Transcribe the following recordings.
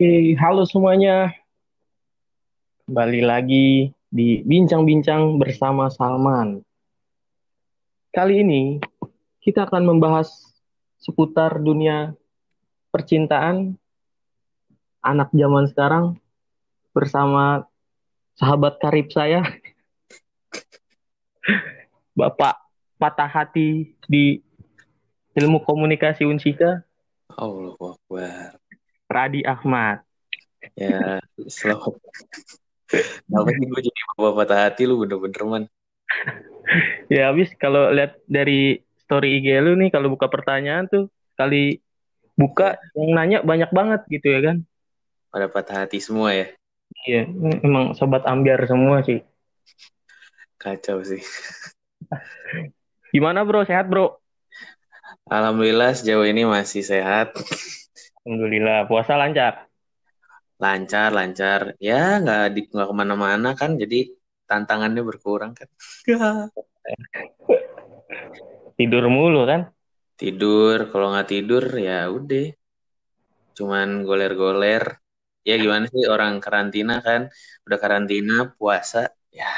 Oke, halo semuanya. Kembali lagi di Bincang-Bincang bersama Salman. Kali ini kita akan membahas seputar dunia percintaan anak zaman sekarang bersama sahabat karib saya, Bapak patah hati di ilmu komunikasi Unsika, Allah Akbar. Radi Ahmad. Ya, selamat. Kenapa sih gue jadi bapak patah hati lu bener-bener man. Ya habis kalau lihat dari story IG lu nih kalau buka pertanyaan tuh kali buka yang nanya banyak banget gitu ya kan. Pada patah hati semua ya. Iya, emang sobat ambiar semua sih. Kacau sih. Gimana bro, sehat bro? Alhamdulillah sejauh ini masih sehat. Alhamdulillah, puasa lancar. Lancar, lancar. Ya nggak di nggak ke mana-mana kan, jadi tantangannya berkurang kan. Tidur mulu kan? Tidur, kalau nggak tidur ya udah. Cuman goler-goler. Ya gimana sih orang karantina kan, udah karantina, puasa. Ya,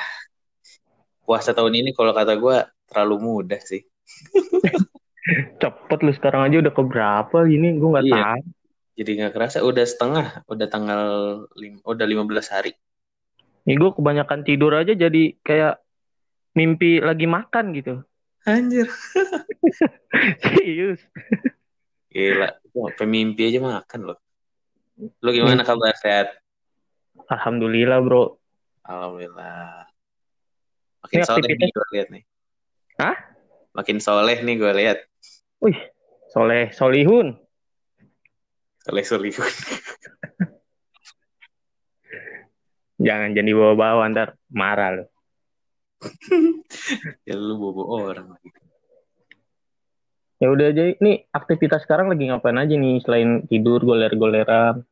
puasa tahun ini kalau kata gue terlalu mudah sih. Cepet lu sekarang aja udah keberapa gini, gue nggak Iya. tahu. Jadi nggak kerasa udah setengah, udah tanggal lim, udah 15 hari. Ini gue kebanyakan tidur aja jadi kayak mimpi lagi makan gitu. Anjir. Serius. Gila, pemimpi aja makan loh. Lu gimana kabar sehat? Alhamdulillah bro. Alhamdulillah. Makin Ini soleh aktivitas- nih gue lihat nih. Hah? Makin soleh nih gue lihat. Wih, soleh solihun. Soleh solihun. Jangan jadi bawa-bawa ntar marah lu. ya lu bobo orang lagi. Ya udah aja, nih aktivitas sekarang lagi ngapain aja nih selain tidur, goler-goleran.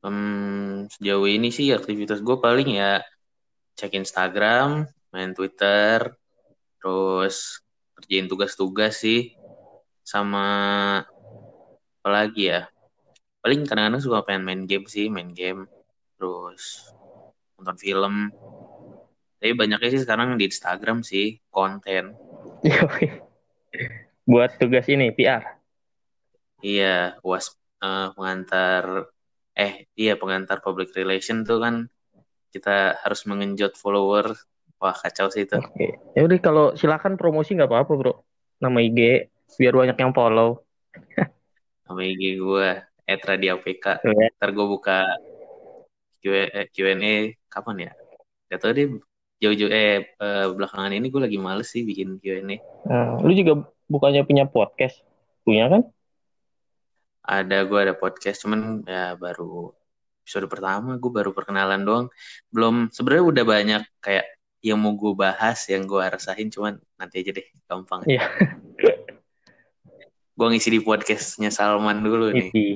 Hmm, sejauh ini sih aktivitas gue paling ya cek Instagram, main Twitter, terus kerjain tugas-tugas sih, sama apa lagi ya? Paling kadang-kadang suka pengen main game sih, main game, terus nonton film. Tapi banyaknya sih sekarang di Instagram sih, konten. Buat tugas ini, PR. Iya, was eh, pengantar eh iya pengantar public relation tuh kan kita harus mengenjot follower. Wah, kacau sih itu. Oke. Ya udah kalau silakan promosi nggak apa-apa, Bro. Nama IG biar banyak yang follow. Sama IG gue @radiapk. Ya. Ntar gue buka Q- eh, Q&A kapan ya? Gak tau deh jauh-jauh eh, eh, belakangan ini gue lagi males sih bikin Q&A. Nah, lu juga bukannya punya podcast? Punya kan? Ada gue ada podcast cuman ya baru episode pertama gue baru perkenalan doang. Belum sebenarnya udah banyak kayak yang mau gue bahas yang gue rasain cuman nanti aja deh gampang. Iya. gue ngisi di podcastnya Salman dulu nih. Isi.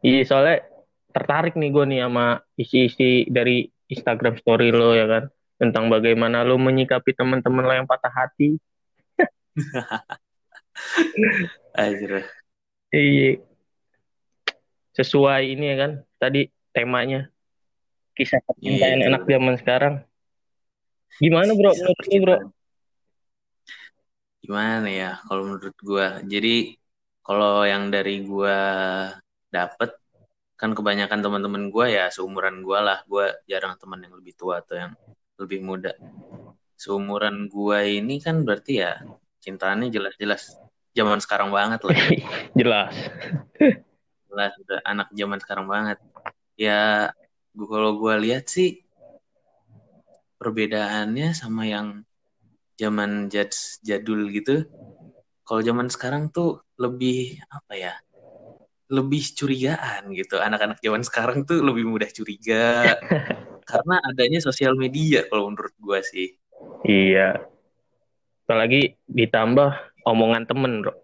Iya, soalnya tertarik nih gue nih sama isi-isi dari Instagram story lo ya kan. Tentang bagaimana lo menyikapi teman-teman lo yang patah hati. Anjir. Iya. Sesuai ini ya kan. Tadi temanya. Kisah percintaan Iya. anak zaman sekarang. Gimana bro? Kisah Menurut lu bro? Gimana ya kalau menurut gue? Jadi kalau yang dari gue dapet kan kebanyakan teman-teman gue ya seumuran gue lah. Gue jarang teman yang lebih tua atau yang lebih muda. Seumuran gue ini kan berarti ya cintaannya jelas-jelas zaman sekarang banget lah. Jelas. Jelas udah anak zaman sekarang banget. Ya gua, kalau gue lihat sih perbedaannya sama yang zaman jad- jadul gitu. Kalau zaman sekarang tuh lebih apa ya? Lebih curigaan gitu. Anak-anak zaman sekarang tuh lebih mudah curiga karena adanya sosial media kalau menurut gue sih. Iya. Apalagi ditambah omongan temen bro.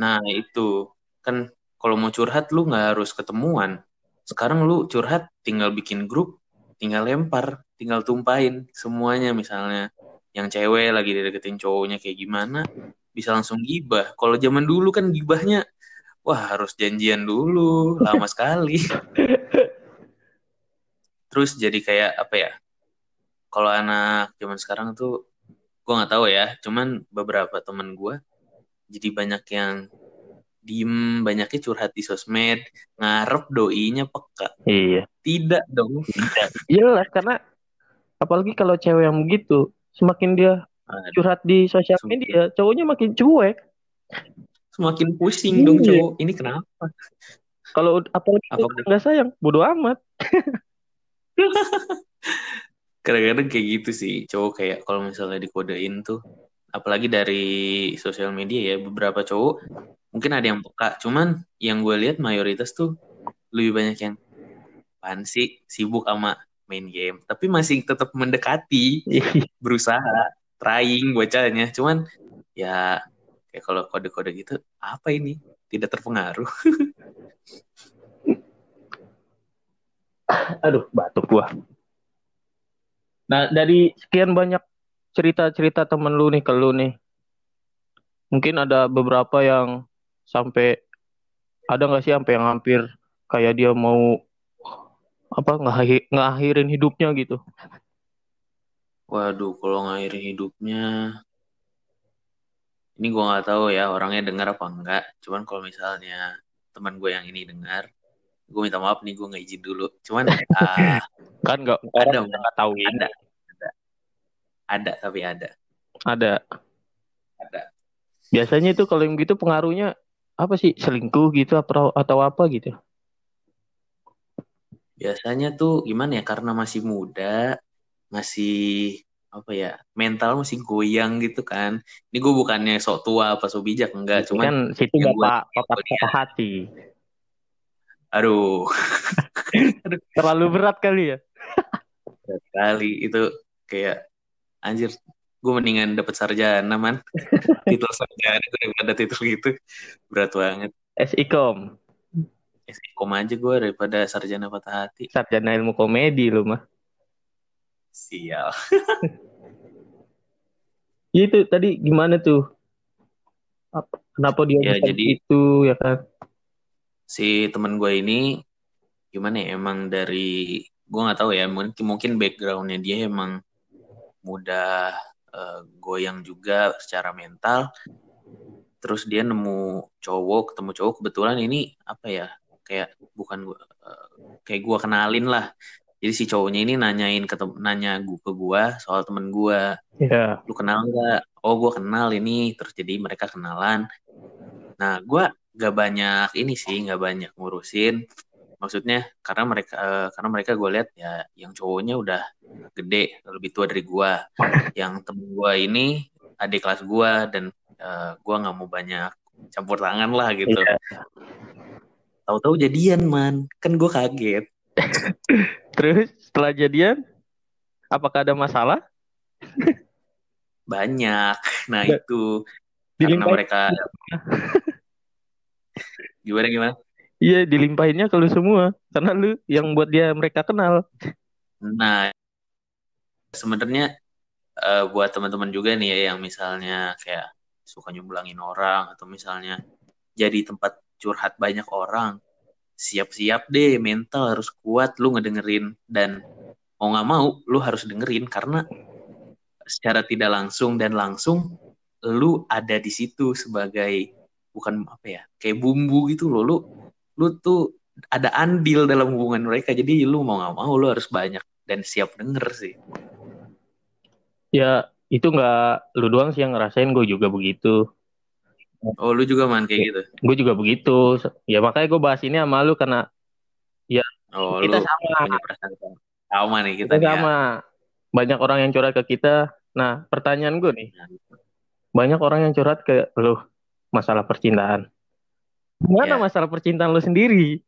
Nah itu kan kalau mau curhat lu nggak harus ketemuan. Sekarang lu curhat tinggal bikin grup, tinggal lempar, tinggal tumpahin semuanya misalnya. Yang cewek lagi dideketin cowoknya kayak gimana, bisa langsung gibah. Kalau zaman dulu kan gibahnya, wah harus janjian dulu lama sekali terus jadi kayak apa ya kalau anak zaman sekarang tuh gue nggak tahu ya cuman beberapa temen gue jadi banyak yang diem banyaknya curhat di sosmed ngarep doinya peka. Iya. Tidak dong. Jelas karena apalagi kalau cewek yang begitu semakin dia curhat di sosial Semakin- media cowoknya makin cuek. Semakin pusing dong Iya. cowok. Ini kenapa? Kalau apalagi Apa- udah nggak sayang bodoh amat. Kadang-kadang kayak gitu sih cowok kayak kalau misalnya dikodein tuh. Apalagi dari sosial media ya beberapa cowok mungkin ada yang peka. Cuman yang gue lihat mayoritas tuh lebih banyak yang pan sih? Sibuk sama main game. Tapi masih tetap mendekati. Berusaha trying bacanya cuman ya kayak kalau kode-kode gitu apa ini? Tidak terpengaruh. Aduh batuk gua. Nah dari sekian banyak cerita-cerita temen lu nih ke lu nih mungkin ada beberapa yang sampai ada nggak sih sampai yang hampir kayak dia mau apa ngakhirin hidupnya gitu Waduh, kalau ngairin hidupnya, ini gue nggak tahu ya orangnya dengar apa enggak. Cuman kalau misalnya teman gue yang ini dengar, gue minta maaf nih gue nggak izin dulu. Cuman ah, kan nggak Ada, nggak tahu ada, ada, ada tapi ada, ada ada. biasanya itu kalau yang gitu pengaruhnya apa sih selingkuh gitu atau atau apa gitu? Biasanya tuh gimana ya? Karena masih muda, masih apa ya mental masih goyang gitu kan. Ini gue bukannya sok tua apa sok bijak enggak, Ini cuman kan situ bapak bapak patah hati. Aduh terlalu berat kali ya. Berat kali. Itu kayak anjir gue mendingan dapat sarjana man. Titel sarjana gue daripada titel gitu. Berat banget. SIKOM kom aja gue daripada sarjana patah hati. Sarjana ilmu komedi lu mah. Sial. Ya itu tadi gimana tuh? Apa- kenapa dia Ya, jadi- itu ya kan? Si teman gue ini gimana ya emang dari gue nggak tahu ya mungkin mungkin backgroundnya dia emang mudah eh, goyang juga secara mental terus dia nemu cowok ketemu cowok kebetulan ini apa ya kayak bukan gua eh, kayak gue kenalin lah jadi si cowoknya ini nanyain ke nanya gue ke gue soal temen gue ya lu kenal nggak? Oh gue kenal ini, terus jadi mereka kenalan. Nah gue gak banyak ini sih, gak banyak ngurusin. Maksudnya karena mereka eh, karena mereka gue lihat ya yang cowoknya udah gede, lebih tua dari gue. Yang temen gue ini adik kelas gue dan eh, gue nggak mau banyak campur tangan lah gitu. Iya. Tahu-tahu jadian man, kan gue kaget. terus setelah jadian apakah ada masalah Banyak. Nah itu karena dilimpahin mereka gimana gimana? Iya dilimpahinnya ke lu semua. Karena lu yang buat dia mereka kenal. Nah, sebenarnya eh, buat teman-teman juga nih ya yang misalnya kayak suka nyumblangin orang atau misalnya jadi tempat curhat banyak orang, siap-siap deh mental harus kuat lu ngedengerin. Dan mau nggak mau lu harus dengerin. Karena secara tidak langsung dan langsung lu ada di situ sebagai bukan apa ya kayak bumbu gitu loh. Lu lu tuh ada andil dalam hubungan mereka jadi lu mau nggak mau lu harus banyak dan siap denger sih. Ya itu nggak lu doang sih yang ngerasain gue juga begitu. Oh lu juga man kayak gitu? gue juga begitu. Ya makanya gue bahas ini sama lu karena oh kita lu sama. sama. Nih kita, kita ya. sama. Banyak orang yang curhat ke kita. Nah pertanyaan gue nih. Banyak orang yang curhat ke lu masalah percintaan Gimana Ya. masalah percintaan lu sendiri?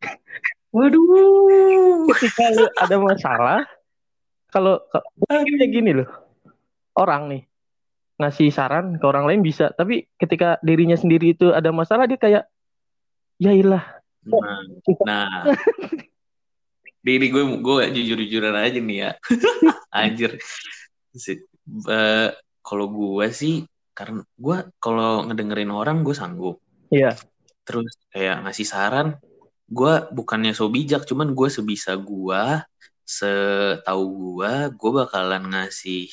waduh Ketika lu ada masalah, kalau kayak gini loh, orang nih ngasih saran ke orang lain bisa, tapi ketika dirinya sendiri itu ada masalah dia kayak, ya ilah, nah, nah. Diri gue gue jujur-jujuran aja nih ya anjir kalau gue sih karena gue kalau ngedengerin orang gue sanggup Iya. Terus kayak ngasih saran gue bukannya so bijak cuman gue sebisa gue setahu gue gue bakalan ngasih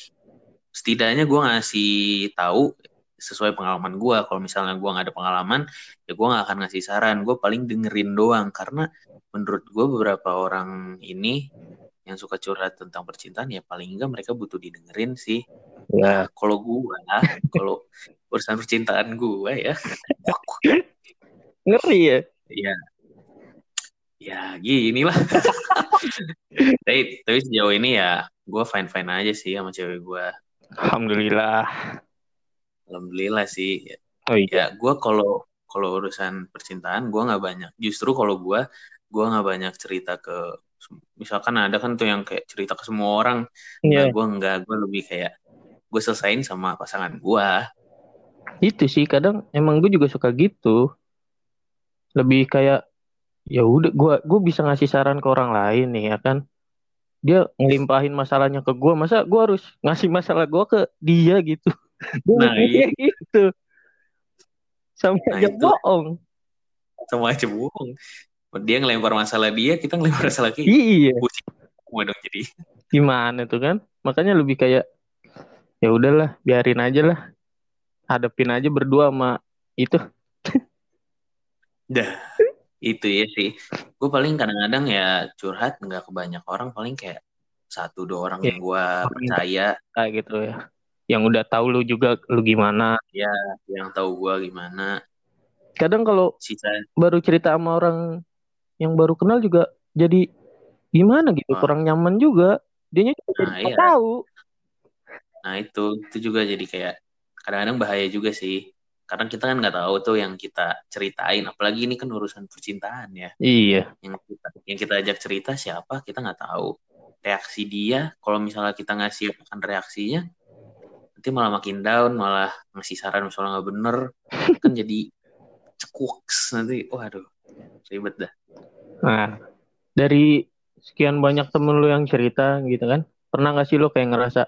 setidaknya gue ngasih tahu sesuai pengalaman gue kalau misalnya gue nggak ada pengalaman ya gue nggak akan ngasih saran. Gue paling dengerin doang. Karena menurut gue beberapa orang ini yang suka curhat tentang percintaan ya paling enggak mereka butuh didengerin sih. Ya. nah kalau gue kalau urusan percintaan gue ya Ngeri ya. ya ya gini lah tapi tapi sejauh ini ya gue fine fine aja sih sama cewek gue Alhamdulillah. alhamdulillah sih Oh iya. ya gue kalau kalau urusan percintaan gue nggak banyak justru kalau gue gue nggak banyak cerita ke misalkan ada kan tuh yang kayak cerita ke semua orang nah gue nggak gue lebih kayak gue selesain sama pasangan gue Itu sih kadang emang gue juga suka gitu. Lebih kayak ya udah gue gue bisa ngasih saran ke orang lain nih ya kan. Dia ngelimpahin masalahnya ke gue, masa gue harus ngasih masalah gue ke dia gitu. Gue Nah, mikirnya gitu. Sama Nah, aja itu. bohong. sama aja bohong dia ngelempar masalah dia kita ngelempar masalah kita Iya. semua dong jadi Gimana tuh kan? Makanya lebih kayak ya udahlah, biarin aja lah. Hadepin aja berdua sama itu. Dah itu ya sih gue paling kadang-kadang ya curhat nggak ke banyak orang paling kayak satu dua orang Iya. yang gue percaya kayak gitu ya. Yang udah tahu lu juga lu gimana. yang tahu gue gimana Kadang kalau sisa baru cerita sama orang yang baru kenal juga jadi gimana gitu, Ah. kurang nyaman juga. Dianya juga Nah, iya. tahu. nah itu itu juga jadi kayak kadang-kadang bahaya juga sih karena kita kan nggak tahu tuh yang kita ceritain apalagi ini kan urusan percintaan ya. Iya. yang kita yang kita ajak cerita siapa kita nggak tahu. Reaksi dia kalau misalnya kita ngasih akan reaksinya nanti malah makin down malah ngasih saran misalnya nggak bener kan jadi cekuks nanti. Waduh ribet dah. Nah, dari sekian banyak temen lu yang cerita gitu kan, pernah gak sih lu kayak ngerasa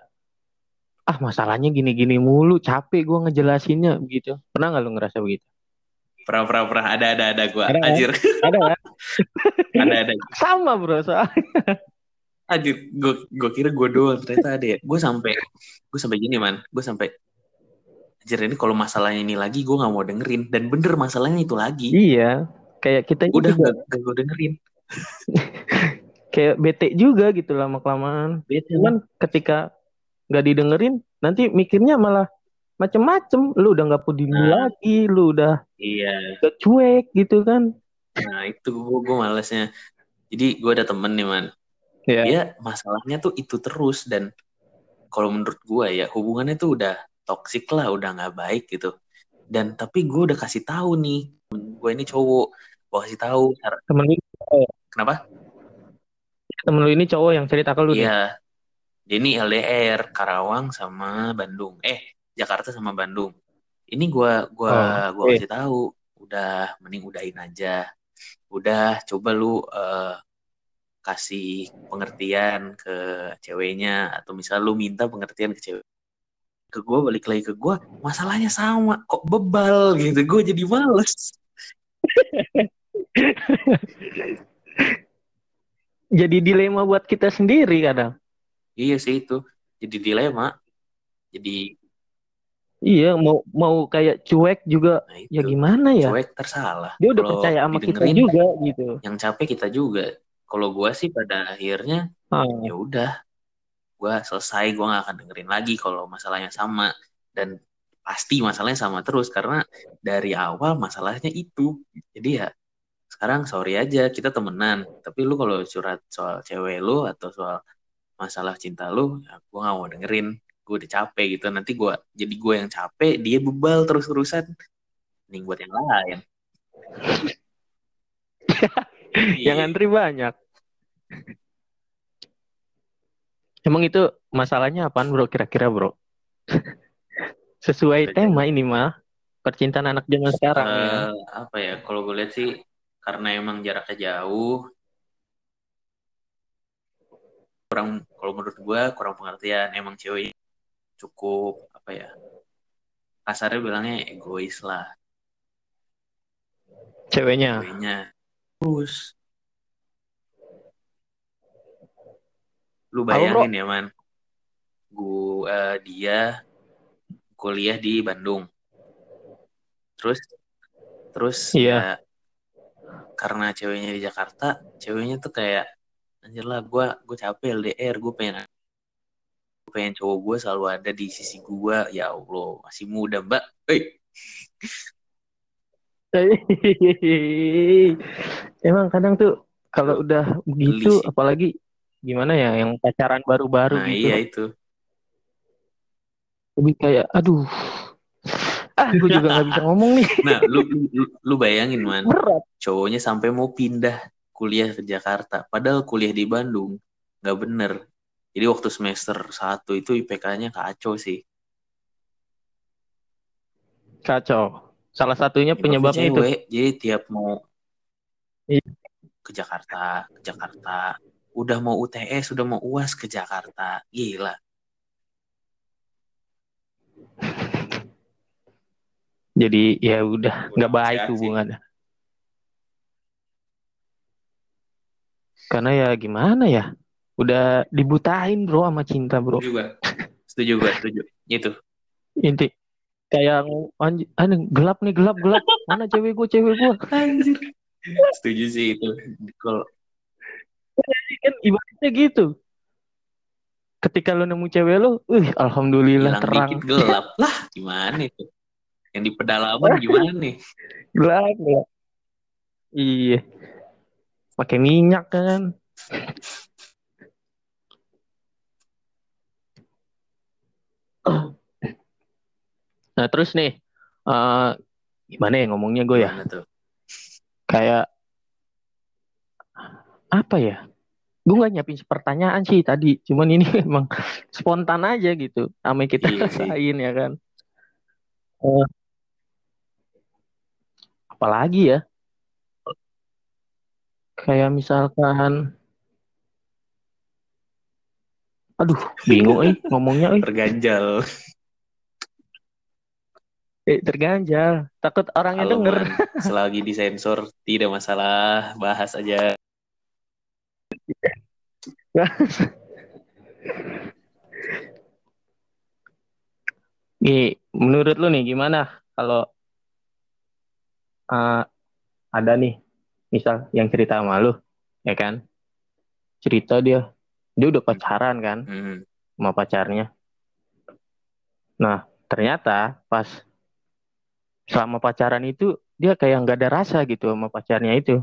ah masalahnya gini-gini mulu, capek gua ngejelasinnya begitu. Pernah gak lu ngerasa begitu? pernah pernah pernah. Ada ada ada gue Ada kan? anjir. Ada kan? ada ada. Sama bro, soalnya. anjir gue gue kira gue doang. Ternyata ada ya. Gue sampai gue sampai gini man. Gue sampai anjir ini kalau masalahnya ini lagi gue nggak mau dengerin. Dan bener masalahnya itu lagi. Iya, kayak kita udah gak, gue dengerin. Kayak bete juga gitu lama kelamaan. bete Cuman ketika nggak didengerin, nanti mikirnya malah macem-macem. Lu udah nggak peduli Nah. lagi, lu udah, iya udah cuek gitu kan? Nah itu gue, malesnya. Jadi gue ada temen nih man. Iya. Dia masalahnya tuh itu terus dan kalau menurut gue ya hubungannya tuh udah toksik lah, udah nggak baik gitu. Dan tapi gue udah kasih tahu nih, gue ini cowok, gue kasih tahu. cara- Temen lu, Kenapa? temen lu ini cowok yang cerita ke lu nih. Iya, ini LDR Karawang sama Bandung. Eh Jakarta sama Bandung. Ini gue gua Oh, gua kasih tahu, udah mending udahin aja. Udah coba lu eh, kasih pengertian ke ceweknya atau misal lu minta pengertian ke cewek ke gue balik lagi ke gue masalahnya sama kok bebal gitu gue jadi males Jadi dilema buat kita sendiri kadang. Iya sih itu. Jadi dilema. Jadi Iya, mau mau kayak cuek juga. Nah itu. ya gimana ya? cuek tersalah. Dia udah Kalau percaya sama kita juga gitu. yang capek kita juga. Kalau gue sih pada akhirnya Ah, ya udah. Gue selesai gue nggak akan dengerin lagi kalau masalahnya sama. Dan pasti masalahnya sama terus karena dari awal masalahnya itu. Jadi ya sekarang sorry aja kita temenan. Tapi lu kalau curhat soal cewek lu atau soal masalah cinta lu ya gue nggak mau dengerin gue udah capek gitu nanti gue jadi gue yang capek dia bebal terus terusan mending buat yang lain yang antri banyak. Emang itu masalahnya apaan bro kira-kira bro? Sesuai tema ini mah percintaan anak zaman sekarang ya. Eh, apa ya kalau gue lihat sih karena emang jaraknya jauh kurang kalau menurut gue kurang pengertian. Emang cewek cukup apa ya kasarnya bilangnya egois lah. Ceweknya? Ceweknya. Terus lu bayangin ya man. Gua dia kuliah di Bandung. Terus terus Iya. ya karena ceweknya di Jakarta ceweknya tuh kayak anjir lah gue gue capek LDR gue pengen gue pengen cowok gue selalu ada di sisi gue ya Allah masih muda mbak. Hei, emang kadang tuh kalau udah begitu apalagi gimana ya yang pacaran baru-baru nah gitu iya itu. Lebih kayak aduh. Ah gue juga nggak bisa ngomong nih. Nah lu, lu lu bayangin man. Berat. Cowoknya sampai mau pindah kuliah ke Jakarta padahal kuliah di Bandung nggak bener jadi waktu semester satu itu IPK-nya kacau sih kacau salah satunya Nyebabnya penyebabnya itu jadi tiap mau Iya. ke Jakarta ke Jakarta udah mau UTS udah mau UAS ke Jakarta gila jadi ya udah nggak baik hubungannya karena ya gimana ya udah dibutain bro sama cinta bro Setuju gua. Setuju gua, setuju. Itu. inti kayak anj aneh, gelap nih gelap gelap mana cewek gue cewek gue Anjir. Setuju sih itu. Kalau kan ibaratnya gitu ketika lo nemu cewek lo uh alhamdulillah hilang terang dikit gelap. Lah, gimana itu? Yang di pedalaman gimana nih? gelap ya iya pakai minyak kan. Nah terus nih eh gimana ya ngomongnya gue ya? Tuh? kayak apa ya? Gue nggak nyiapin pertanyaan sih tadi cuman ini emang spontan aja gitu sama kita Iya sih. rasain ya kan? Eh, apalagi ya kayak misalkan aduh bingung eh ngomongnya eh Terganjal. Eh, terganjal takut orangnya Halo, denger Man. Selagi disensor tidak masalah, bahas aja. Nih, menurut lu nih gimana kalau eh, ada nih, misal yang cerita sama lu, ya kan? Cerita dia, dia udah pacaran kan Hmm. sama pacarnya. Nah, ternyata pas selama pacaran itu dia kayak nggak ada rasa gitu sama pacarnya itu.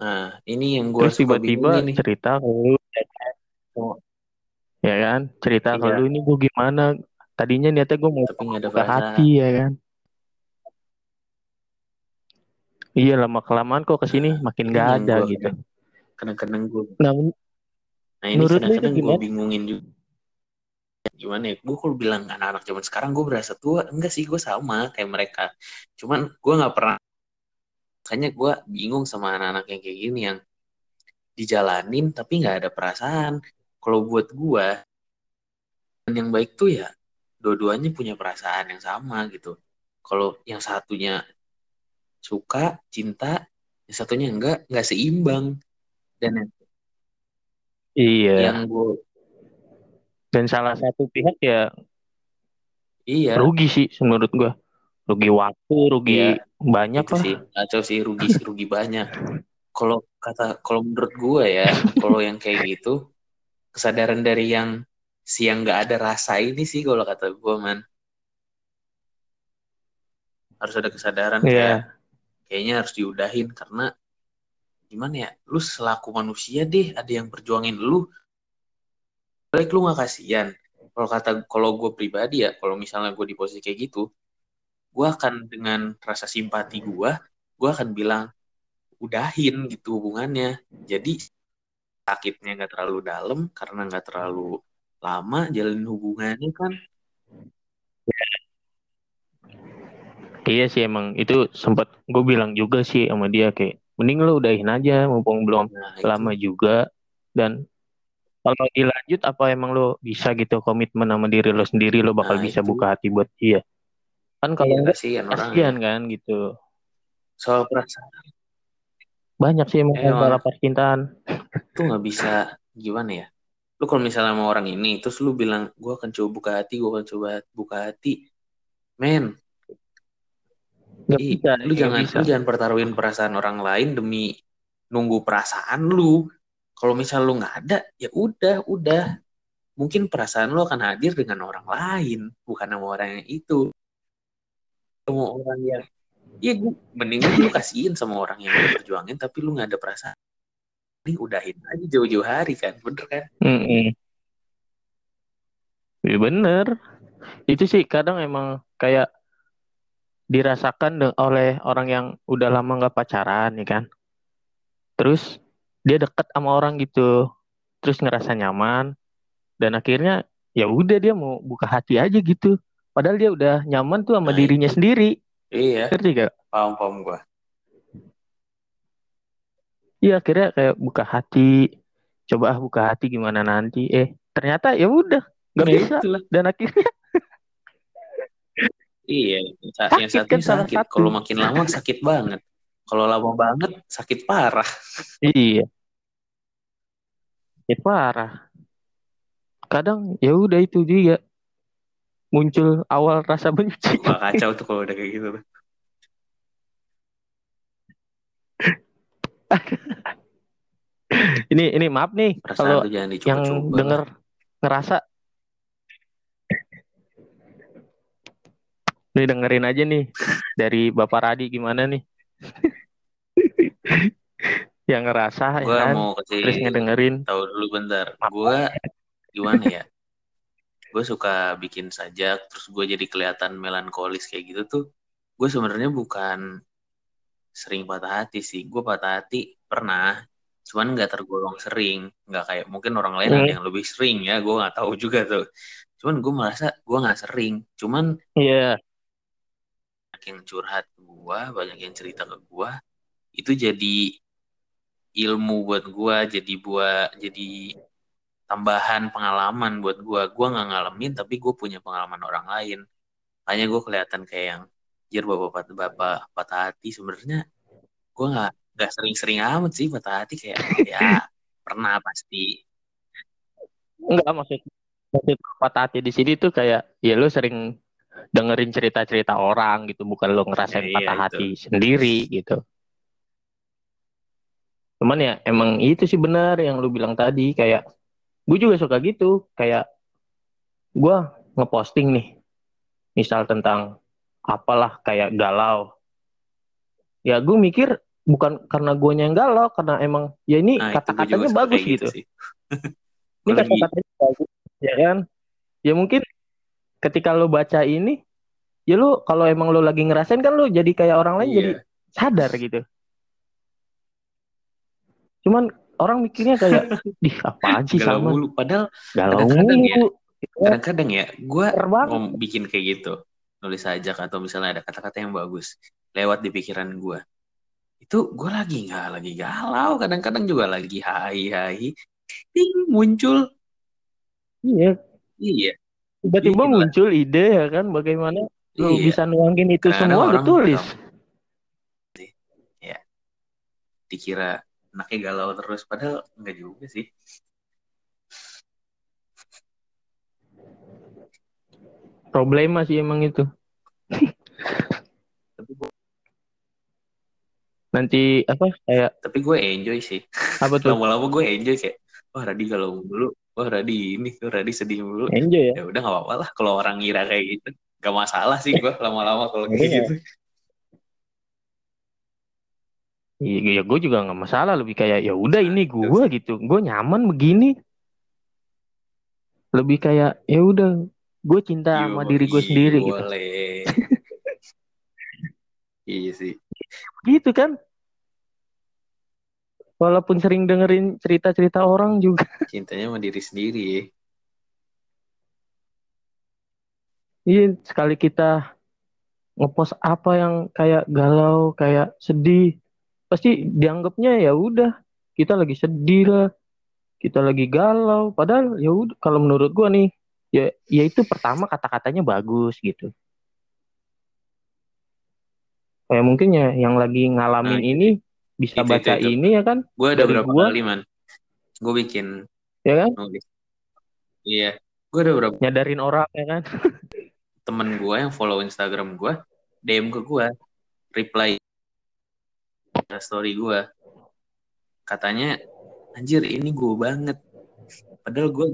Nah, ini yang gue Terus tiba-tiba bingungin nih. cerita ke lu, ya kan? Cerita ke Iya. lu ini gue gimana? Tadinya niatnya gue mau Tapi buka perasaan. hati ya kan? Iya lama kelamaan kok ke sini Nah, makin nggak yang ada gua gitu. Kadang-kadang gue Nah, Nah ini kadang-kadang gue bingungin juga. Gimana ya? Gue kalau bilang anak-anak zaman sekarang gue berasa tua, enggak sih gue sama kayak mereka. Cuman gue nggak pernah. Makanya gue bingung sama anak-anak yang kayak gini yang dijalanin tapi nggak ada perasaan. Kalau buat gue, yang baik tuh ya dua-duanya punya perasaan yang sama gitu. Kalau yang satunya suka, cinta, yang satunya enggak, nggak seimbang. Dan iya. yang gue, Dan salah satu pihak ya iya, rugi sih menurut gua. Rugi waktu, rugi Iya, banyak lah. sih kacau sih rugi rugi banyak kalau kata kalau menurut gue ya kalau yang kayak gitu kesadaran dari yang si yang nggak ada rasa ini sih kalau kata gue man harus ada kesadaran kayak kayaknya harus diudahin karena gimana ya? Lu selaku manusia deh ada yang perjuangin lu. Balik lu nggak kasihan. Kalau kata kalau gue pribadi ya kalau misalnya gue di posisi kayak gitu gue akan dengan rasa simpati gue gue akan bilang udahin gitu hubungannya. Jadi sakitnya nggak terlalu dalam karena nggak terlalu lama jalin hubungannya kan Iya sih emang itu sempat gue bilang juga sih sama dia kayak mending lu udahin aja mumpung belum nah itu. lama juga. Dan kalau dilanjut apa emang lo bisa gitu komitmen sama diri lo sendiri lo bakal Nah, bisa itu. buka hati buat dia? Kan kalau iya kasihan orang kasihan kan gitu. Soal perasaan. Banyak sih emang Emang. masalah percintaan tuh nggak bisa gimana ya? Lu kalau misalnya sama orang ini terus lu bilang gue akan coba buka hati gue akan coba buka hati. Men nggak ih, bisa lu jangan bisa. lu jangan pertaruhin perasaan orang lain demi nunggu perasaan lu kalau misal lu nggak ada ya udah udah mungkin perasaan lu akan hadir dengan orang lain bukan sama orang yang itu sama orang yang Iya gue mending lu kasihin sama orang yang lu perjuangin tapi lu nggak ada perasaan ini udahin aja jauh-jauh hari kan bener kan Mm-mm. Iya bener. Itu sih kadang emang kayak dirasakan oleh orang yang udah lama nggak pacaran ya kan. Terus dia deket sama orang gitu, terus ngerasa nyaman dan akhirnya ya udah dia mau buka hati aja gitu. Padahal dia udah nyaman tuh sama Nah, dirinya itu. sendiri. iya Ngerti gak? paham paham gue Iya akhirnya kayak buka hati, coba ah buka hati gimana nanti. Eh ternyata ya udah nggak Ya, bisa itulah. dan akhirnya iya Sa- yang Sakit satu kan sakit satu. kalau makin lama sakit banget kalau lama banget sakit parah iya ya parah. Kadang ya udah itu juga muncul awal rasa benci. Wah, kacau tuh kalau udah kayak gitu. Ini ini maaf nih perasaan kalau yang denger ngerasa nih dengerin aja nih. Dari Bapak Radi gimana nih? Yang ngerasa ya kan? mau kasih terus ngedengerin. tahu dulu bentar. Gue gimana ya? Gue suka bikin sajak terus gue jadi kelihatan melankolis kayak gitu tuh. Gue sebenarnya bukan sering patah hati sih. Gue patah hati pernah cuman nggak tergolong sering. Nggak kayak mungkin orang lain Hmm. ada yang lebih sering ya gue nggak tahu juga tuh. Cuman gue merasa gue nggak sering. Cuman iya banyak yang curhat ke gue banyak yang cerita ke gue itu jadi ilmu buat gue jadi buat jadi tambahan pengalaman buat gue gue nggak ngalamin tapi gue punya pengalaman orang lain. Makanya gue kelihatan kayak yang jir bapak bapak patah hati. Sebenarnya gue nggak nggak sering-sering amat sih patah hati kayak ya pernah pasti. Enggak maksud maksud patah hati di sini tuh kayak ya lu sering dengerin cerita-cerita orang gitu bukan lu ngerasain Ya, iya, patah itu. hati sendiri gitu. Cuman ya emang itu sih benar yang lu bilang tadi kayak gue juga suka gitu kayak gue ngeposting nih misal tentang apalah kayak galau. Ya gue mikir bukan karena gue yang galau karena emang ya ini nah itu kata-katanya bagus gitu sih. Ini kata-katanya bagus ya kan? Ya mungkin ketika lo baca ini ya lo kalau emang lo lagi ngerasain kan lo jadi kayak orang lain Iya. jadi sadar gitu. Cuman orang mikirnya kayak di apaan sih galau sama mulu. Padahal galau kadang-kadang ya. mulu. Kadang-kadang ya gue mau bikin kayak gitu nulis sajak atau misalnya ada kata-kata yang bagus lewat di pikiran gue itu gue lagi nggak lagi galau kadang-kadang juga lagi hai hai ting muncul. Iya. Iya tiba-tiba Gila. muncul ide ya kan bagaimana iya. bisa nuangin itu Kadang-kadang semua lo orang tulis dikira anaknya galau terus padahal enggak juga sih. Problema sih emang itu. Tapi gue nanti apa kayak tapi gue enjoy sih. Apa tuh? Lama-lama gue enjoy kayak wah Radi galau mulu wah Radi ini wah Radi sedih mulu enjoy ya ya udah nggak apa-apa lah kalau orang ngira kayak gitu gak masalah sih gue lama-lama kalau kayak Iya. gitu Iya, ya gue juga nggak masalah lebih kayak ya udah ini Nah, gue gitu, gue nyaman begini. Lebih kayak ya udah, gue cinta sama diri gue Yoi, sendiri gitu. boleh iya sih Gitu kan? Walaupun sering dengerin cerita-cerita orang juga. cintanya sama diri sendiri ya. Iya, sekali kita ngepost apa yang kayak galau, kayak sedih, pasti dianggapnya ya udah kita lagi sedih lah, kita lagi galau. Padahal ya udah kalau menurut gua nih, ya ya itu pertama kata-katanya bagus gitu. kayak mungkin ya yang lagi ngalamin Nah, ini bisa Itu, baca itu, itu. ini ya kan gue ada berapa gua. kali man gue bikin ya kan nulis iya gue ada berapa nyadarin orang ya kan temen gue yang follow Instagram gue DM ke gue reply story gue katanya anjir ini gue banget padahal gue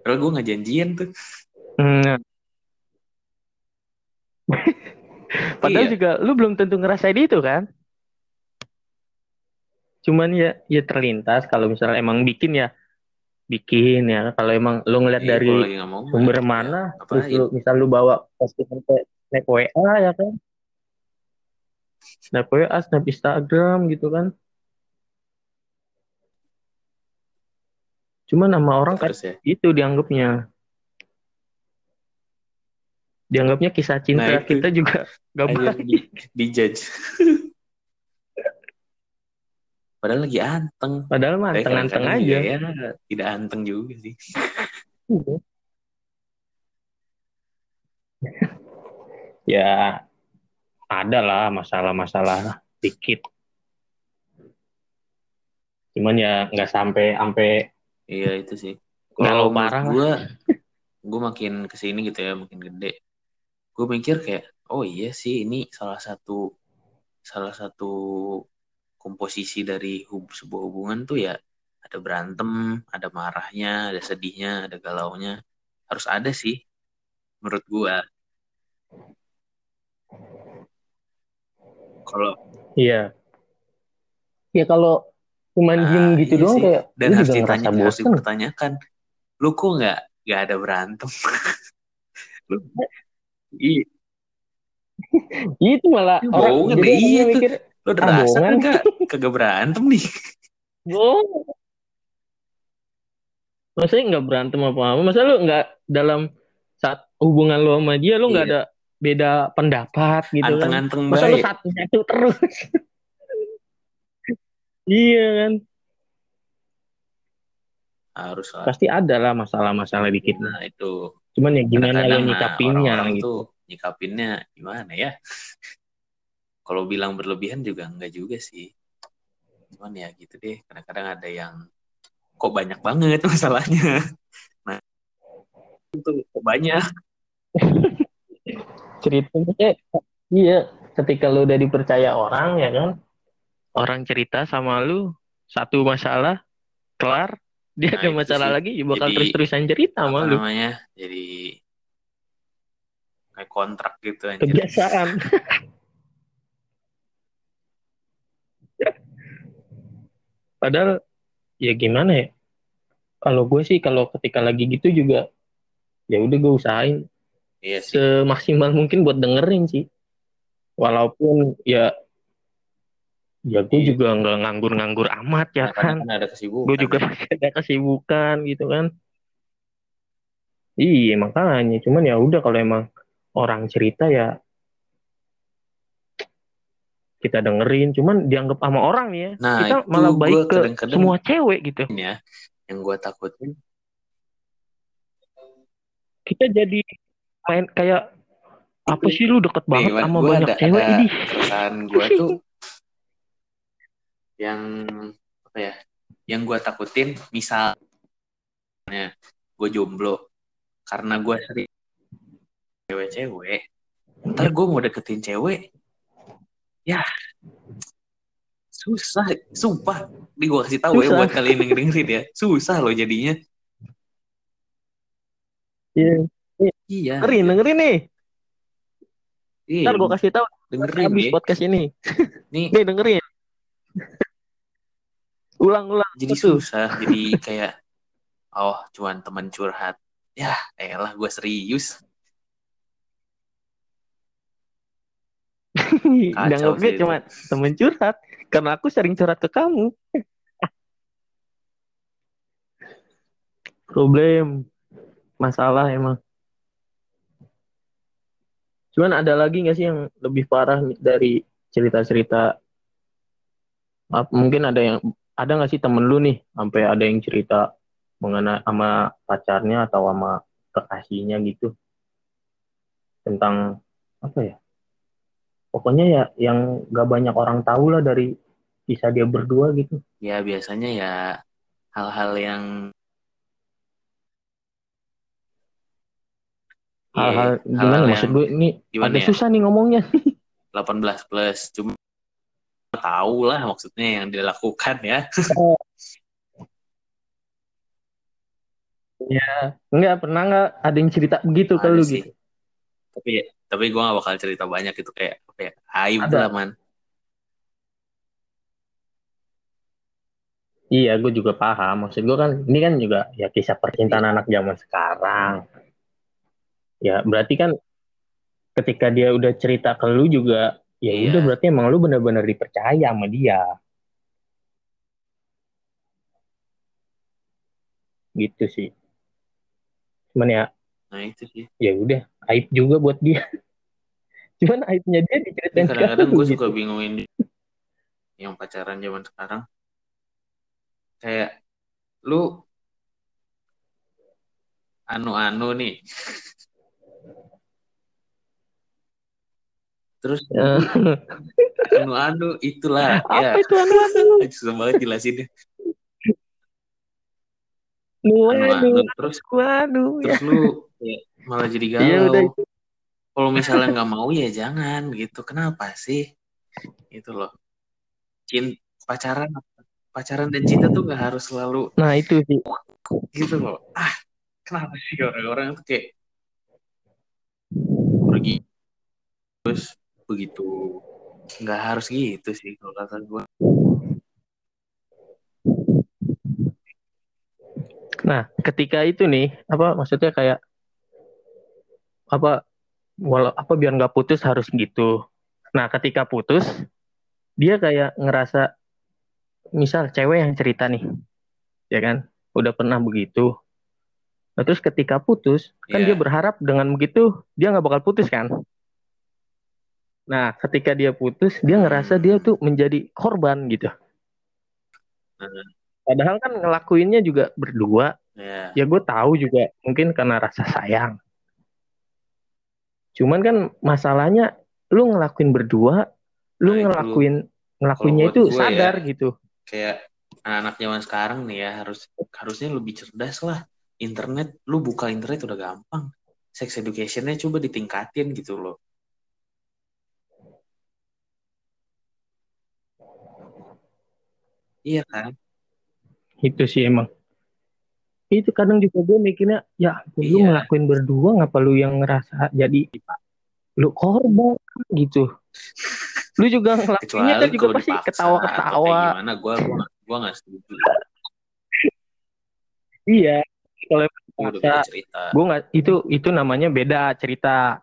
padahal gue nggak janjian tuh Hmm. Padahal Iya. juga lu belum tentu ngerasain itu kan. Cuman ya ya terlintas kalau misalnya emang bikin ya bikin ya. Kalau emang lu ngeliat Iya, dari mah, sumber ya, mana, terus apain. lu misal lu bawa postingan ke snap WA ya kan. Snap WA, snap Instagram gitu kan. Cuman sama orang kan terus ya itu dianggapnya. Dianggapnya kisah cinta Nah, itu. kita juga gak baik. di, dijudge padahal lagi anteng Padahal mah anteng-anteng aja. ya tidak anteng juga sih Iya. ya ada lah masalah-masalah dikit. Cuman ya nggak sampai sampai iya itu sih kalau parah lah. gue gue makin ke sini gitu ya makin gede gue mikir kayak oh iya sih ini salah satu salah satu komposisi dari hub, sebuah hubungan tuh ya ada berantem ada marahnya ada sedihnya ada galaunya harus ada sih menurut gue kalau Iya. Ya kalau cuman Nah, diem gitu iya doang sih. kayak dan harus ditanya harus dipertanyakan lu kok nggak nggak ada berantem lu iya Itu malah orang bohongan jadi deh, iya tuh. Lu udah Ah, rasa bohongan. kagak kagak berantem nih bohong. Maksudnya nggak berantem apa-apa. Masa lu nggak dalam saat hubungan lu sama dia lu nggak Iya. ada beda pendapat gitu kan. anteng-anteng Masa lu baik satu satu terus. iya kan. harus lah Pasti ada lah masalah-masalah dikit. nah itu Cuman ya gimana kadang-kadang lu nah, nyikapinnya orang-orang gitu. tuh nyikapinnya gimana ya kalau bilang berlebihan juga enggak juga sih cuman ya gitu deh kadang-kadang ada yang kok banyak banget masalahnya nah itu kok banyak Ceritanya iya ketika lu udah dipercaya orang ya kan. Orang cerita sama lu satu masalah kelar dia Nah, ada masalah sih. lagi ya bakal Jadi, terus-terusan cerita sama lu. namanya jadi kayak kontrak gitu anjir. Kebiasaan. Padahal ya gimana ya? Kalau gue sih kalau ketika lagi gitu juga ya udah gue usahain iya sih semaksimal mungkin buat dengerin sih. Walaupun ya ya gue Iya. juga nggak nganggur-nganggur amat ya kan. kan ada kesibukan Gue juga masih ada kesibukan gitu kan. Iya makanya cuman ya udah kalau emang orang cerita ya kita dengerin cuman dianggap sama orang ya Nah, kita malah baik ke semua cewek gitu. ya yang gue takutin. Kita jadi main kayak apa sih lu deket banget Nih, sama banyak ada- cewek ada ini gue tuh yang apa ya yang gue takutin misalnya gue jomblo karena gue sering cewek-cewek ntar gue mau deketin cewek ya. Susah sumpah. Nih gue kasih tahu ya Susah. buat kalian yang dengerin ya. Susah loh jadinya. Iya. iya. dengerin dengerin nih. Iya, ntar gue kasih tahu dengerin habis ya. podcast ini. Nih. Nih dengerin. Ulang-ulang jadi susah jadi kayak oh cuman teman curhat. Ya elah gue serius dianggapnya sih. itu. cuma temen curhat. Karena aku sering curhat ke kamu. Problem. Masalah emang. Cuman ada lagi nggak sih yang lebih parah dari cerita-cerita? Ap- mungkin ada yang ada nggak sih temen lu nih? Sampai ada yang cerita mengenai sama pacarnya atau sama kekasihnya gitu. Tentang apa ya pokoknya ya yang gak banyak orang tahu lah dari kisah dia berdua gitu. Ya biasanya ya hal-hal yang hal-hal Iya, gimana hal-hal maksud gue ini ada ya? susah nih ngomongnya. 18 plus cuma tahu lah maksudnya yang dilakukan ya. Nggak pernah nggak ada yang cerita begitu sih. gitu tapi tapi gue gak bakal cerita banyak itu kayak apa ya aib Ada. lah man. Iya gue juga paham. Maksud gue kan ini kan juga ya kisah percintaan Iya. anak zaman sekarang. Ya berarti kan ketika dia udah cerita ke lu juga ya Iya. udah berarti emang lu benar-benar dipercaya sama dia. Gitu sih. Cuman ya nah itu sih. ya udah aib juga buat dia. Cuman aibnya dia diceritain kadang-kadang ke lu gue gitu. suka bingungin yang pacaran zaman sekarang. Kayak lu anu-anu nih. Terus anu-anu itulah apa ya. itu anu-anu? Susah banget jelasinnya. Anu-anu terus anu ya. terus lu ya, malah jadi Iya, udah galau. kalau misalnya nggak mau ya jangan gitu. Kenapa sih? Itu loh. Cinta pacaran pacaran dan cinta tuh nggak harus selalu nah itu sih. gitu loh. Ah kenapa sih orang-orang tuh kayak pergi terus begitu? Nggak harus gitu sih kalau kata gue Nah, ketika itu nih, apa maksudnya kayak apa walau apa biar nggak putus harus gitu. Nah, ketika putus, dia kayak ngerasa misal cewek yang cerita nih, ya kan, udah pernah begitu. Nah, terus ketika putus, kan Iya. dia berharap dengan begitu dia nggak bakal putus kan. Nah, ketika dia putus, dia ngerasa dia tuh menjadi korban gitu. Hmm. Padahal kan ngelakuinnya juga berdua, ya ya gue tahu juga mungkin karena rasa sayang cuman kan masalahnya lu ngelakuin berdua lu Nah, itu ngelakuin ngelakuinnya itu buat gue sadar ya, gitu. kayak anak-anak zaman sekarang nih ya harus harusnya lebih cerdas lah. Internet lu buka internet udah gampang. Sex educationnya coba ditingkatin gitu loh. Iya kan? Itu sih emang itu kadang juga gue mikirnya ya lu Iya. ngelakuin berdua ngapa lu yang ngerasa jadi lu korban? Gitu. Lu juga ngelakuinnya kan juga pasti ketawa-ketawa. kayak gimana gua gua gua nggak setuju. Iya. Kalau cerita. gue nggak itu itu namanya beda cerita.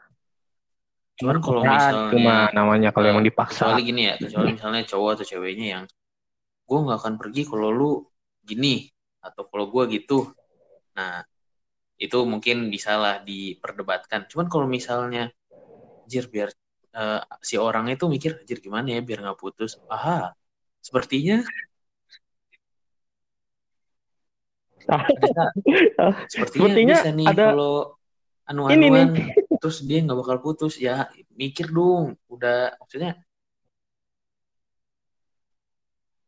Cuman kalau misalnya cuma namanya kalau eh, emang dipaksa. kecuali gini ya kecuali misalnya cowok atau ceweknya yang gue nggak akan pergi kalau lu gini atau kalau gue gitu nah itu mungkin bisa lah diperdebatkan. Cuman kalau misalnya jir biar eh, si orang itu mikir jir gimana ya biar nggak putus aha sepertinya bisa. Sepertinya, Sepertinya bisa nih ada- kalau Ini anu-anuan terus dia nggak bakal putus. Ya mikir dong. Udah maksudnya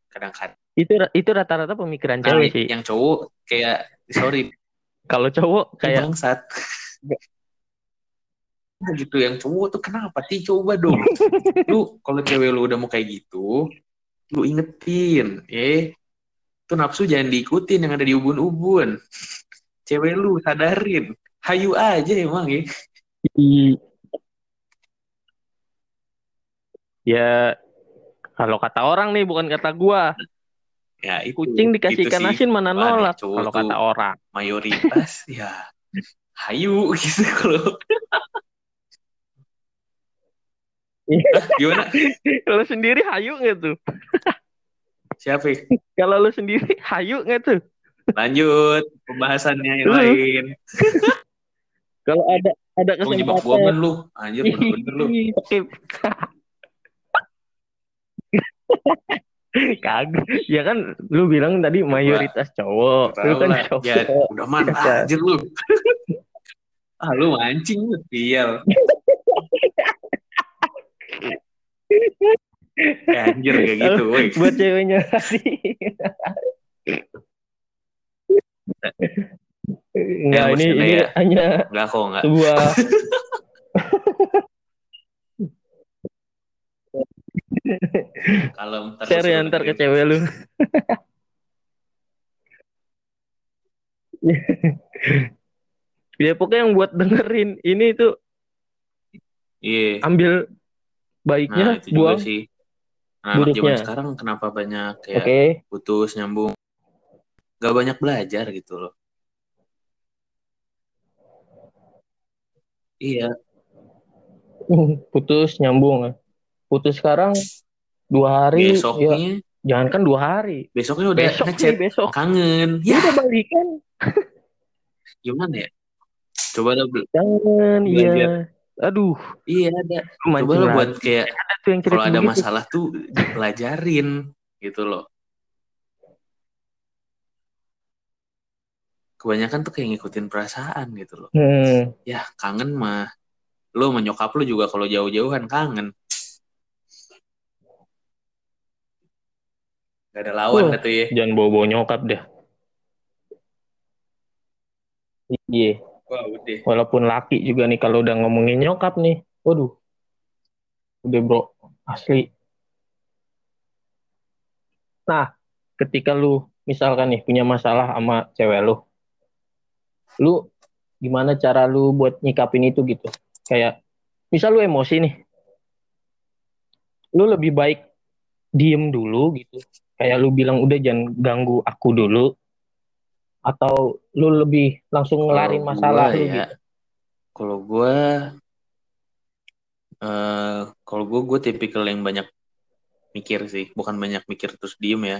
kadang-kadang itu itu rata-rata pemikiran Nah, cewek sih. yang cowok kayak sorry. Kalau cowok kayak bangsat. Gitu yang cowok tuh kenapa sih? Coba dong. Lu kalau cewek lu udah mau kayak gitu lu ingetin eh tuh nafsu jangan diikutin yang ada di ubun-ubun. Cewek lu sadarin. Hayu aja emang ya. Ya kalau kata orang nih bukan kata gua ya itu kucing dikasihkan itu sih. asin mana nolak kalau kata orang. mayoritas ya hayu gitu kalau. Hah, gimana? Kalau sendiri hayu nggak tuh? Siapa ya? kalau lu sendiri hayu nggak tuh? Lanjut pembahasannya yang lain. Kalau ada ada Lu jebak gua kesempatan. lu. Anjir bener-bener lu. Oke. Kagak. Ya kan lu bilang tadi mayoritas cowok. Lu kan lah, cowok. ya, udah man Kagak. anjir lu ah lu mancing lu sial anjir kayak gitu woi buat ceweknya tadi Enggak, ini maksudnya ini ya. hanya enggak kok enggak sebuah kalau ntar share ya ntar ke cewek lu. ya pokoknya yang buat dengerin ini tuh iya ambil nah baiknya itu juga buang. sih nah, anak zaman buruknya. sekarang kenapa banyak kayak putus nyambung gak banyak belajar gitu loh iya Putus nyambung. Putus sekarang dua hari ya besoknya jangan kan dua hari. besoknya udah Besok ngechat nih besok. kangen. Ya ya. udah balikan. gimana ya? Coba bel- Jangan iya. Aduh, iya ada. Mancing coba lagi. buat kayak Ada tuh yang kalau ada masalah tuh dipelajarin gitu loh. Kebanyakan tuh kayak ngikutin perasaan gitu loh. Hmm. ya kangen mah. Lu menyokap lu juga kalau jauh-jauhan kangen gak ada lawan dah tuh ya Jangan bawa-bawa nyokap deh. Iya, udah walaupun laki juga nih kalau udah ngomongin nyokap nih. Waduh. Udah bro, asli. Nah, ketika lu misalkan nih punya masalah sama cewek lu. Lu gimana cara lu buat nyikapin itu gitu? Kayak misal lu emosi nih. Lu lebih baik diem dulu gitu. Kayak lu bilang udah jangan ganggu aku dulu. Atau lu lebih langsung ngelarin Kalau masalah gua lu ya, gitu. kalau gue eh kalau gue gue tipikal yang banyak mikir sih bukan banyak mikir terus diem ya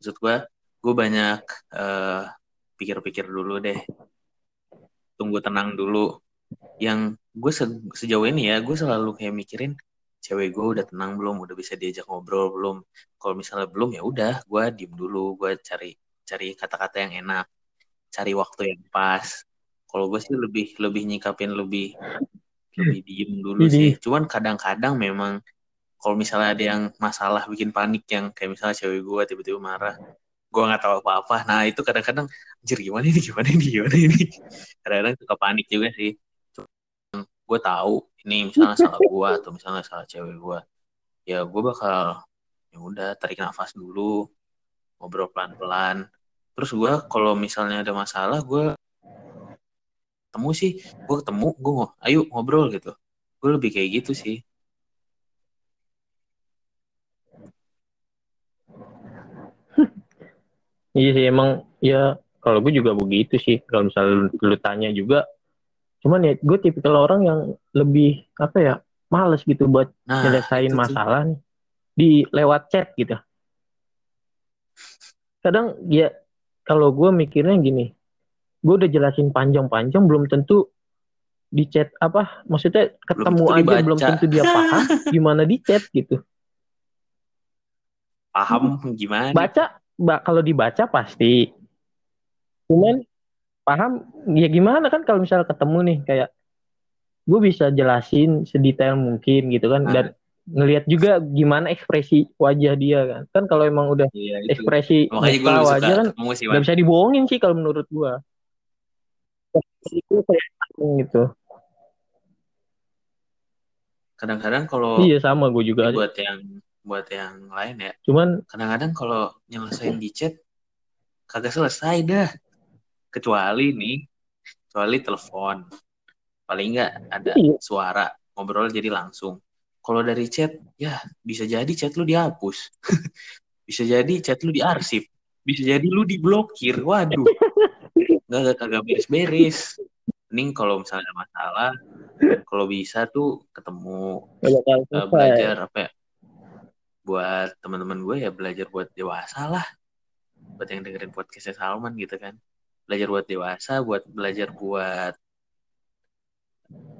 maksud gue gue banyak eh pikir-pikir dulu deh tunggu tenang dulu yang gue se- sejauh ini ya gue selalu kayak mikirin cewek gue udah tenang belum? Udah bisa diajak ngobrol belum? Kalau misalnya belum ya udah gue diem dulu. Gue cari cari kata-kata yang enak cari waktu yang pas. Kalau gue sih lebih lebih nyikapin lebih lebih diem dulu Jadi- sih. cuman kadang-kadang memang kalau misalnya ada yang masalah bikin panik yang kayak misalnya cewek gue tiba-tiba marah gue nggak tahu apa-apa. Nah itu kadang-kadang anjir gimana ini? Gimana ini? Gimana ini? Kadang-kadang suka panik juga sih. Gue tahu ini misalnya salah gue atau misalnya salah cewek gue ya gue bakal ya udah tarik nafas dulu ngobrol pelan-pelan. Terus gue kalau misalnya ada masalah gue ketemu sih. Gue ketemu ngo- ayo ngobrol gitu. Gue lebih kayak gitu sih. Iya sih emang ya kalau gue juga begitu sih. Kalau misalnya lu, lu tanya juga, cuman ya gue tipikal orang yang lebih apa ya males gitu buat nah nyelesain masalah nih di lewat chat gitu. Kadang ya kalau gue mikirnya gini, gue udah jelasin panjang-panjang belum tentu di chat apa maksudnya ketemu tentu aja dibaca. belum tentu dia paham gimana di chat gitu. paham gimana Baca ba- kalau dibaca pasti. Cuman paham ya gimana kan kalau misalnya ketemu nih kayak gue bisa jelasin sedetail mungkin gitu kan dan ngelihat juga gimana ekspresi wajah dia kan. Kan kalau emang udah Iya, itu. ekspresi makanya gue muka wajah kan sih nggak Wan. bisa dibohongin sih kalau menurut gue. Itu kelihatan gitu. kadang-kadang kalau Iya sama gue juga. buat yang buat yang lain ya Cuman kadang-kadang kalau nyelesain di chat kagak selesai dah kecuali nih kecuali telepon. Paling nggak ada Iya. suara ngobrol jadi langsung. Kalau dari chat ya bisa jadi chat lu dihapus. Bisa jadi chat lu diarsip. Bisa jadi lu diblokir. Waduh. Nggak kagak beres-beres. Mending kalau misalnya ada masalah kalau bisa tuh ketemu selesai. belajar apa ya buat teman-teman gue ya belajar buat dewasa lah. Buat yang dengerin podcastnya Salman gitu kan belajar buat dewasa buat belajar buat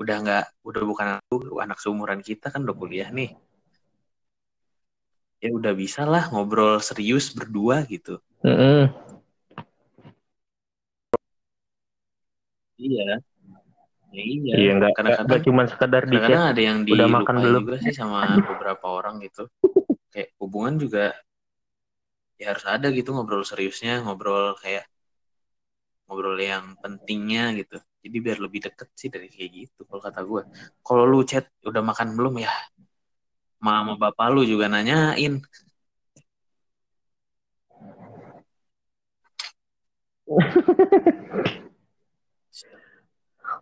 udah nggak udah bukan anak, anak seumuran kita kan udah kuliah nih. Ya udah bisa lah ngobrol serius berdua gitu. Mm-mm. iya. Ya iya. Iya nggak kadang-kadang cuma sekedar di kadang-kadang ada yang udah makan belum? juga sih sama beberapa orang gitu. Kayak hubungan juga ya harus ada gitu ngobrol seriusnya ngobrol kayak ngobrol yang pentingnya gitu. Jadi biar lebih deket sih dari kayak gitu kalau kata gue kalau lu chat udah makan belum ya? Mama bapak lu juga nanyain.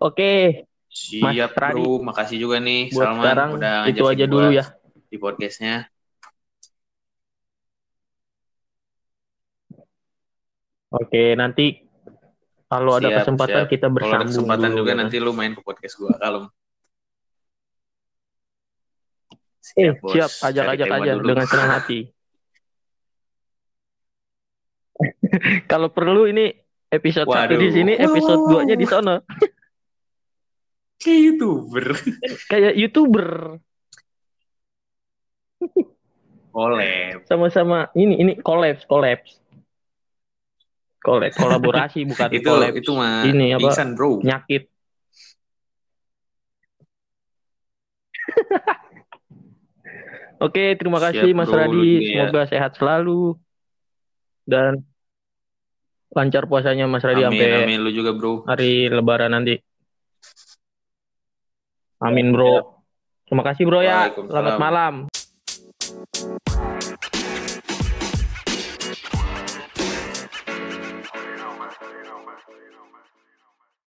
Oke, Siap Mas bro, makasih juga nih. Buat Salman sekarang udah itu aja dulu ya. di podcastnya. Oke, nanti kalau ada Siap, kesempatan siap. kita Kalau ada bersambung kesempatan dulu, juga ya kan? nanti lu main ke podcast gua kalem. Eh, Bos. siap, Cari ajak-ajak tema aja dulu. dengan senang hati. Kalau perlu ini episode satu di Waduh. sini, episode Wow. 2-nya di sana. Kayak youtuber. Kayak YouTuber Collab. sama-sama ini ini collabs, collabs. Collab, kolaborasi bukan itu collab. itu mah Ini apa? pingsan bro. Nyakit. Oke, terima kasih Siap, Mas bro, Radi. ya. Semoga sehat selalu dan lancar puasanya Mas Radi Amin, sampai amin lu juga bro. hari Lebaran nanti. Amin, Bro. Terima kasih, Bro ya. Selamat malam.